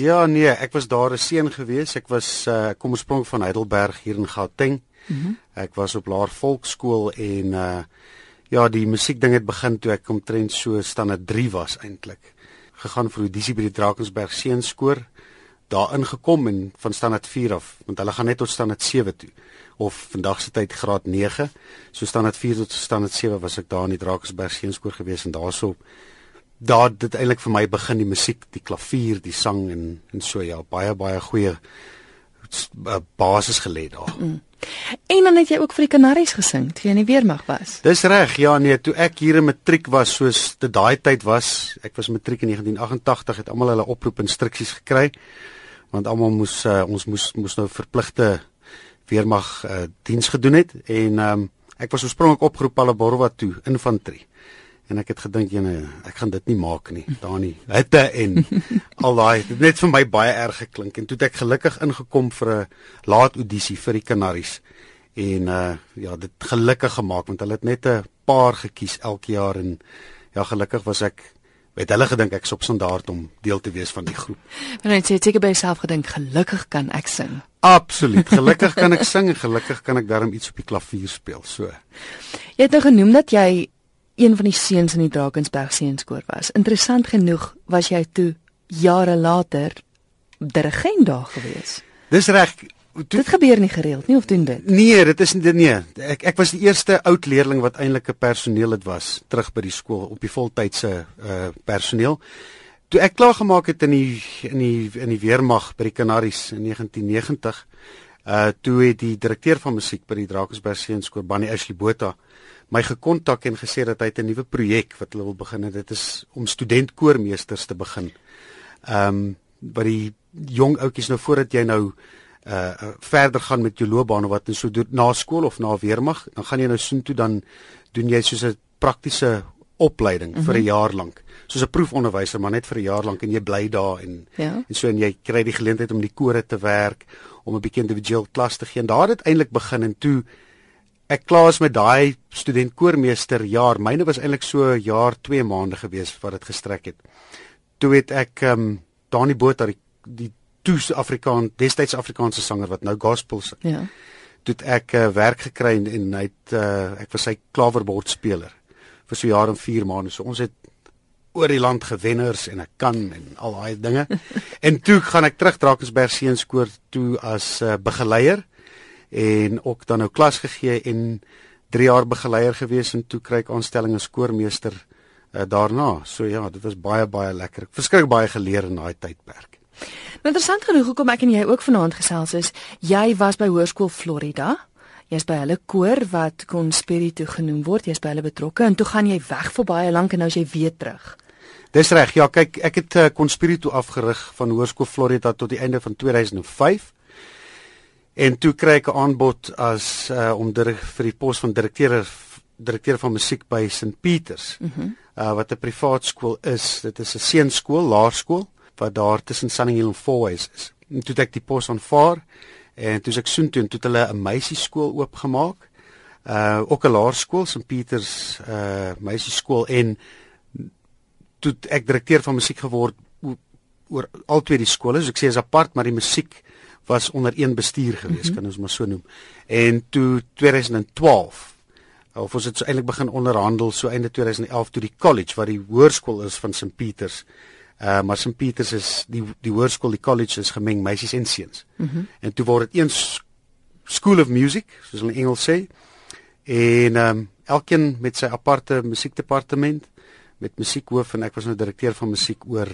Ja, nee, ek was daar 'n seun gewees. Ek was uh kom oorspronklik van Heidelberg hier in Gauteng. Mm -hmm. Ek was op Laer Volksskool en uh ja, die musiekding het begin toe ek omtrent so standaard 3 was eintlik. Gegaan vir audisie by die Drakensberg Seenskoor. Daar ingekom en van standaard 4 af, want hulle gaan net tot standaard 7 toe of vandag se tyd graad 9. So standaard 4 tot standaard 7 was ek daar in die Drakensberg Seenskoor gewees en daarso daar dit eintlik vir my begin die musiek, die klavier, die sang en en so ja, baie baie goeie uh, basis gelê daar. Mm. En dan het jy ook vir die Kanaries gesing toe jy in die weermag was. Dis reg. Ja, nee, toe ek hier in matriek was, soos dit daai tyd was, ek was matriek in 1988 het almal hulle oproep instruksies gekry want almal moes uh, ons moes moes nou verpligte weermag uh, diens gedoen het en um, ek was oorspronklik opgeroep Palaborwa toe infantry en ek het gedink jene ek gaan dit nie maak nie daar nie hitte en al daai dit net vir my baie erg geklink en toe het ek gelukkig ingekom vir 'n laat audisie vir die Kanaries en uh ja dit gelukkig gemaak want hulle het net 'n paar gekies elke jaar en ja gelukkig was ek het hulle gedink ek is op standaard om deel te wees van die groep. Maar net sê ek by myself gedink gelukkig kan ek sing. Absoluut. Gelukkig kan ek sing en gelukkig kan ek darm iets op die klavier speel. So. Jy het nou genoem dat jy een van die seuns in die Drakensberg seunskoor was. Interessant genoeg was jy toe jare later dirigent daar gewees. Dis reg. Dit gebeur nie gereeld nie of doen dit? Nee, dit is nie nee. Ek ek was die eerste oud leerling wat eintlik 'n personeel het was terug by die skool op die voltydse uh personeel. Toe ek klaar gemaak het in die in die in die weermag by die Kanaries in 1990, uh toe het die direkteur van musiek by die Drakensberg seunskoor, Bannie Ashley Botha, my gekontak en gesê dat hy 'n nuwe projek wat hulle wil begin en dit is om studentkoormeesters te begin. Ehm um, by die jong ouetjies nou voordat jy nou uh verder gaan met jou loopbaan of wat en so doen na skool of na weermag, dan gaan jy nou soen toe dan doen jy soos 'n praktiese opleiding mm -hmm. vir 'n mhm. jaar lank. Soos 'n proefonderwyser, maar net vir 'n jaar lank en jy bly daar en ja. en so en jy kry die geleentheid om die kore te werk, om 'n bietjie individueel klas te gee. En daar het eintlik begin en toe ek klaar is met daai student koormeester jaar. Myne was eintlik so jaar 2 maande gewees wat dit gestrek het. Toe het ek ehm um, Dani Botha die, die toe Afrikaan destyds Afrikaanse sanger wat nou gospel sing. Ja. Toe ek uh, werk gekry en, en hy het uh, ek was sy klaverbord speler vir so jaar en 4 maande. So ons het oor die land gewenners en ek kan en al daai dinge. en toe gaan ek terug Drakensberg seenskoor toe as uh, begeleier en ook dan nou klas gegee en 3 jaar begeleier gewees en toe kry ek aanstelling as koormeester uh, daarna. So ja, dit was baie baie lekker. Ek verskrik baie geleer in daai tydperk. Nou interessant genoeg hoekom ek en jy ook vanaand gesels is, jy was by Hoërskool Florida. Jy's by hulle koor wat Conspirito genoem word. Jy's by hulle betrokke en toe gaan jy weg vir baie lank en nou is jy weer terug. Dis reg. Ja, kyk, ek het uh, Conspirito afgerig van Hoërskool Florida tot die einde van 2005. En toe kry ek 'n aanbod as uh om vir die pos van direkteur direkteur van musiek by St Peters. Mm uh wat 'n privaat skool is. Dit is 'n seunskool, laerskool wat daar tussen Sunninghill en Fourways is. En toe ek die pos aanvaar en toe ek soontoe toe het hulle 'n meisieskool oopgemaak. Uh ook 'n laerskool, St Peters uh meisieskool en toe ek direkteur van musiek geword oor al twee die skole. So ek sê is apart, maar die musiek was onder een bestuur gewees, mm -hmm. kan ons maar so noem. En toe 2012 of ons het so eintlik begin onderhandel so einde 2011 toe die college wat die hoërskool is van St Peters. Uh maar St Peters is die die hoërskool, die college is gemeng meisies en seuns. Mm -hmm. En toe word dit een school of music, soos hulle in Engels sê. En ehm um, elkeen met sy aparte musiekdepartement met musiekhoof en ek was nou direkteur van musiek oor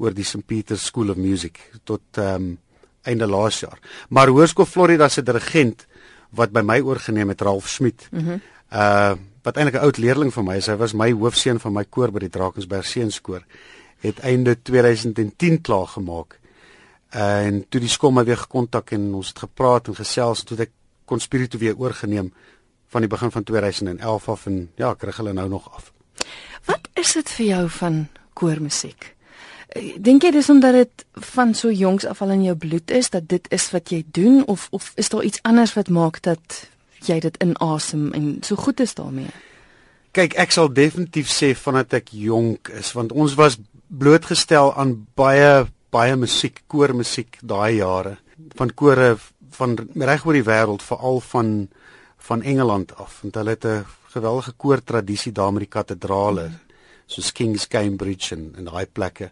oor die St Peters School of Music tot ehm um, einde laas jaar. Maar Hoërskool Florida se dirigent wat by my oorgeneem het Ralf Smit. Mm uh wat eintlik 'n oud leerling van my is. Hy was my hoofseun van my koor by die Drakensberg Seenskoor. Het einde 2010 klaar gemaak. En toe die skool my weer gekontak en ons het gepraat en gesels het ek Conspirito weer oorgeneem van die begin van 2011 af en ja, kry hulle nou nog af. Wat is dit vir jou van koormusiek? Dink jy dis omdat dit van so jongs af al in jou bloed is dat dit is wat jy doen of of is daar iets anders wat maak dat jy dit inasem en so goed is daarmee? Kyk, ek sal definitief sê vandat ek jonk is want ons was blootgestel aan baie baie musiek, koormusiek daai jare van kore van reg oor die wêreld, veral van van Engeland af, want hulle het 'n geweldige koortradisie daar met die kathedrale, mm. soos King's Cambridge en en daai plekke.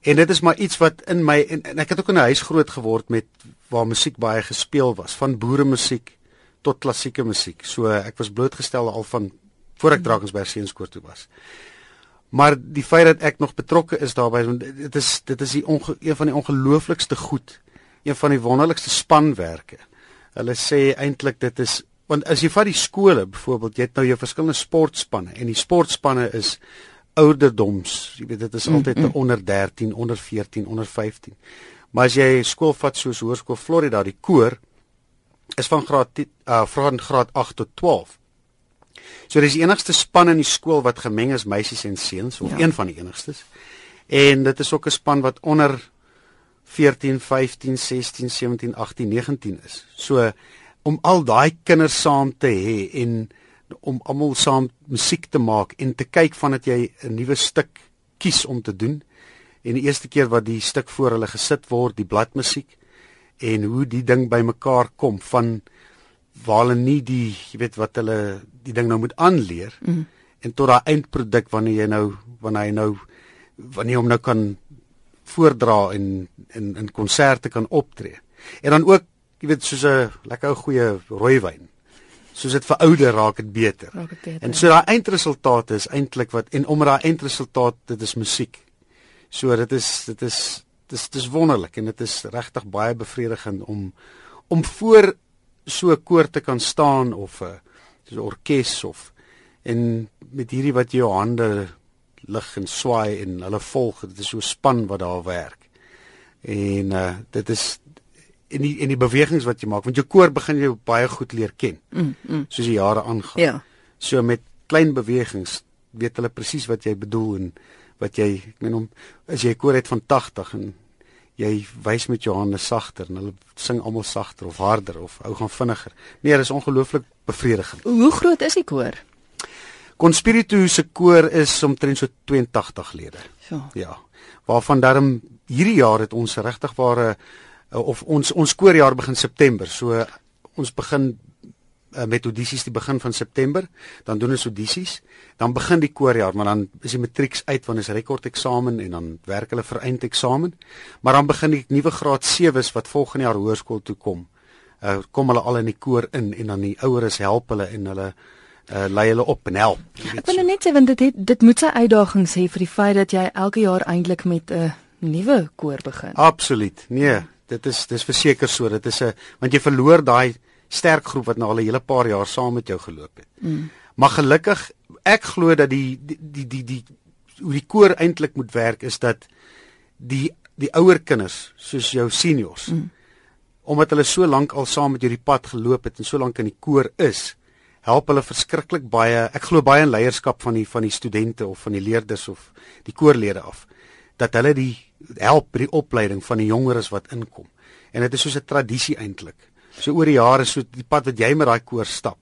En dit is maar iets wat in my en, en ek het ook in 'n huis groot geword met waar musiek baie gespeel was, van boeremusiek tot klassieke musiek. So ek was blootgestel al van voor ek Drakensberg Seenskoor toe was. Maar die feit dat ek nog betrokke is daarbey, dit is dit is die onge, een van die ongelooflikste goed, een van die wonderlikste spanwerke. Hulle sê eintlik dit is want as jy vat die skole byvoorbeeld, jy het nou jou verskillende sportspanne en die sportspanne is ouderdoms, jy weet dit is altyd mm -hmm. onder 13, onder 14, onder 15. Maar as jy skool vat soos Hoërskool Florida, die koor is van graad uh van graad 8 tot 12. So dis die enigste span in die skool wat gemeng is meisies en seuns of ja. een van die enigstes. En dit is ook 'n span wat onder 14, 15, 16, 17, 18, 19 is. So om al daai kinders saam te hê en om almal saam musiek te maak en te kyk vandat jy 'n nuwe stuk kies om te doen en die eerste keer wat die stuk voor hulle gesit word, die bladmusiek en hoe die ding bymekaar kom van waar hulle nie die jy weet wat hulle die ding nou moet aanleer mm. en tot daai eindproduk wanneer jy nou wanneer hy nou wanneer hom nou kan voordra en in in konserte kan optree. En dan ook, jy weet, soos 'n lekker ou goeie rooiwyn soos dit verouder raak dit beter. Raak dit beter. En so daai eindresultaat is eintlik wat en om daai eindresultaat dit is musiek. So dit is dit is dis dis wonderlik en dit is regtig baie bevredigend om om voor so 'n koor te kan staan of 'n so 'n orkes of en met hierdie wat jou hande lig en swaai en hulle volg dit is so span wat daar werk. En uh dit is en die en die bewegings wat jy maak want jou koor begin jy baie goed leer ken. Mm, mm. Soos die jare aangaan. Ja. So met klein bewegings weet hulle presies wat jy bedoel en wat jy ek meen om as jy 'n koor het van 80 en jy wys met jou hande sagter en hulle sing almal sagter of harder of ou gaan vinniger. Nee, dit is ongelooflik bevredigend. Hoe groot is die koor? Conspiritu se koor is omtrent so 82 lede. Ja. Ja. Waarvan daarom hierdie jaar het ons regtig ware uh, of ons ons koorjaar begin September. So ons begin met audisies die begin van September, dan doen ons audisies, dan begin die koorjaar, maar dan is die matrieks uit want is rekordeksamen en dan werk hulle vir eindeksamen. Maar dan begin die nuwe graad 7s wat volgende jaar hoërskool toe kom. Uh, kom hulle al in die koor in en dan die oueres help hulle en hulle uh, lei hulle op en help. Ek wil net sê want dit het, dit moet sy uitdagings hê vir die feit dat jy elke jaar eintlik met 'n uh, nuwe koor begin. Absoluut. Nee, dit is dis verseker so dit is 'n want jy verloor daai sterk groep wat nou al 'n hele paar jaar saam met jou geloop het. Mm. Maar gelukkig ek glo dat die die die die, die hoe die koor eintlik moet werk is dat die die ouer kinders soos jou seniors mm. omdat hulle so lank al saam met jou die pad geloop het en so lank in die koor is help hulle verskriklik baie ek glo baie in leierskap van die van die studente of van die leerders of die koorlede af dat hulle die help by die opleiding van die jongeres wat inkom. En dit is soos 'n tradisie eintlik. So oor die jare so die pad wat jy met daai koor stap.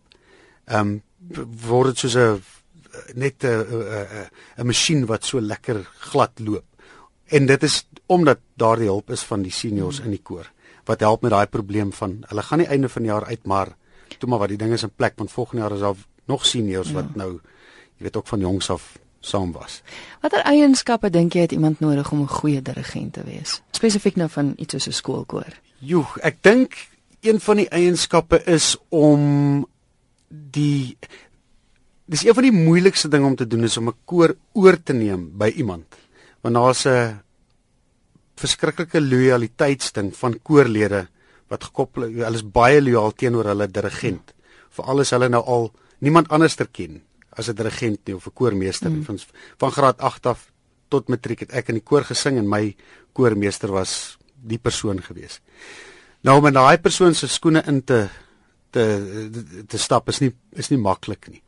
Ehm um, word dit soos 'n net 'n 'n masjien wat so lekker glad loop. En dit is omdat daardie hulp is van die seniors in die koor wat help met daai probleem van hulle gaan nie einde van die jaar uit maar toe maar wat die ding is in plek want volgende jaar is daar nog seniors ja. wat nou jy weet ook van jongs af saam was. Watter eienskappe dink jy het iemand nodig om 'n goeie dirigent te wees? Spesifiek nou van iets soos 'n skoolkoor. Joe, ek dink een van die eienskappe is om die dis een van die moeilikste dinge om te doen is om 'n koor oor te neem by iemand. Want daar's 'n verskriklike lojaliteitsding van koorlede wat gekoppel hulle is baie lojaal teenoor hulle dirigent. Veral as hulle nou al niemand anders ter ken as 'n dirigent nie of 'n koormeester mm. van van graad 8 af tot matriek het ek in die koor gesing en my koormeester was die persoon gewees. Nou om in daai persoon se skoene in te te te stap is nie is nie maklik nie.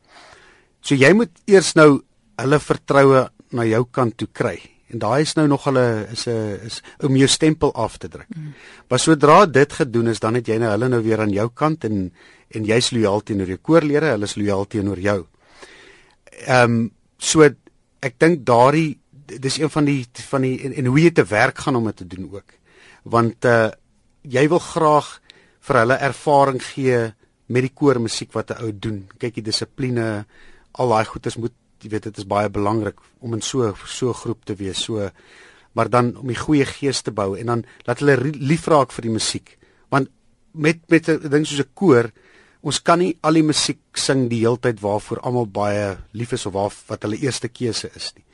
So jy moet eers nou hulle vertroue na jou kant toe kry. En daai is nou nog hulle is 'n is om jou stempel af te druk. Mm. Maar sodra dit gedoen is, dan het jy nou hulle nou weer aan jou kant en en jy's lojaal teenoor jou koorlede, hulle is lojaal teenoor jou. Ehm um, so ek dink daardie dis een van die van die en, en hoe jy te werk gaan om dit te doen ook. Want uh jy wil graag vir hulle ervaring gee met die koormusiek wat 'n ou doen. Kyk die dissipline, al daai goeders moet jy weet dit is baie belangrik om in so so groep te wees. So maar dan om die goeie gees te bou en dan laat hulle lief raak vir die musiek. Want met met 'n ding soos 'n koor Ons kan nie al die musiek sing die heeltyd waarvoor almal baie lief is of waar wat hulle eerste keuse is nie.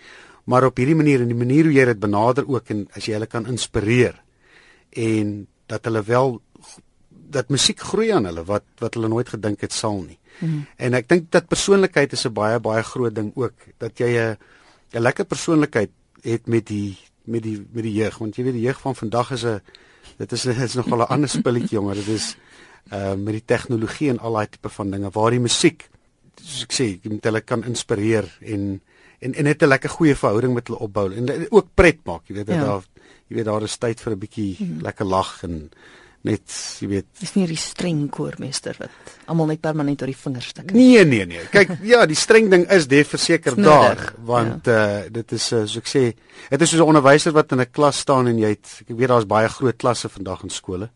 Maar op hierdie manier en die manier hoe jy dit benader ook en as jy hulle kan inspireer en dat hulle wel dat musiek groei aan hulle wat wat hulle nooit gedink het sal nie. Mm -hmm. En ek dink dat persoonlikheid is 'n baie baie groot ding ook dat jy 'n 'n lekker persoonlikheid het met die met die met die jeug want jy weet die jeug van vandag is 'n dit is dit is nogal 'n ander spulletjie jonger dit is uh met die tegnologie en al daai tipe van dinge waar die musiek soos ek sê jy moet hulle kan inspireer en en en net 'n lekker goeie verhouding met hulle opbou en ook pret maak jy weet dat ja. daar jy weet daar is tyd vir 'n bietjie mm lekker lag en net jy weet dis nie die streng koormeester wat almal net permanent oor die vingers stik nee nee nee kyk ja die streng ding is def verseker daar want ja. uh dit is uh, so ek sê dit is soos 'n onderwyser wat in 'n klas staan en jy het ek weet daar's baie groot klasse vandag in skole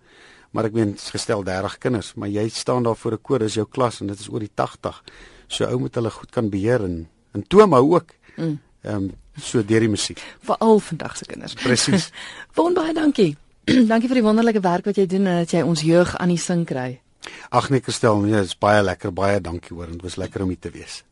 maar ek meen gestel 30 kinders maar jy staan daar voor 'n koor is jou klas en dit is oor die 80 so ou moet hulle goed kan beheer en en toom hou ook mm. ehm um, so deur die musiek veral vandag se kinders presies wonderbaie dankie Dankie vir die wonderlike werk wat jy doen en dat jy ons jeug aan die sing kry. Ag nee, Kristel, nee, dit is baie lekker. Baie dankie hoor. Dit was lekker om hier te wees.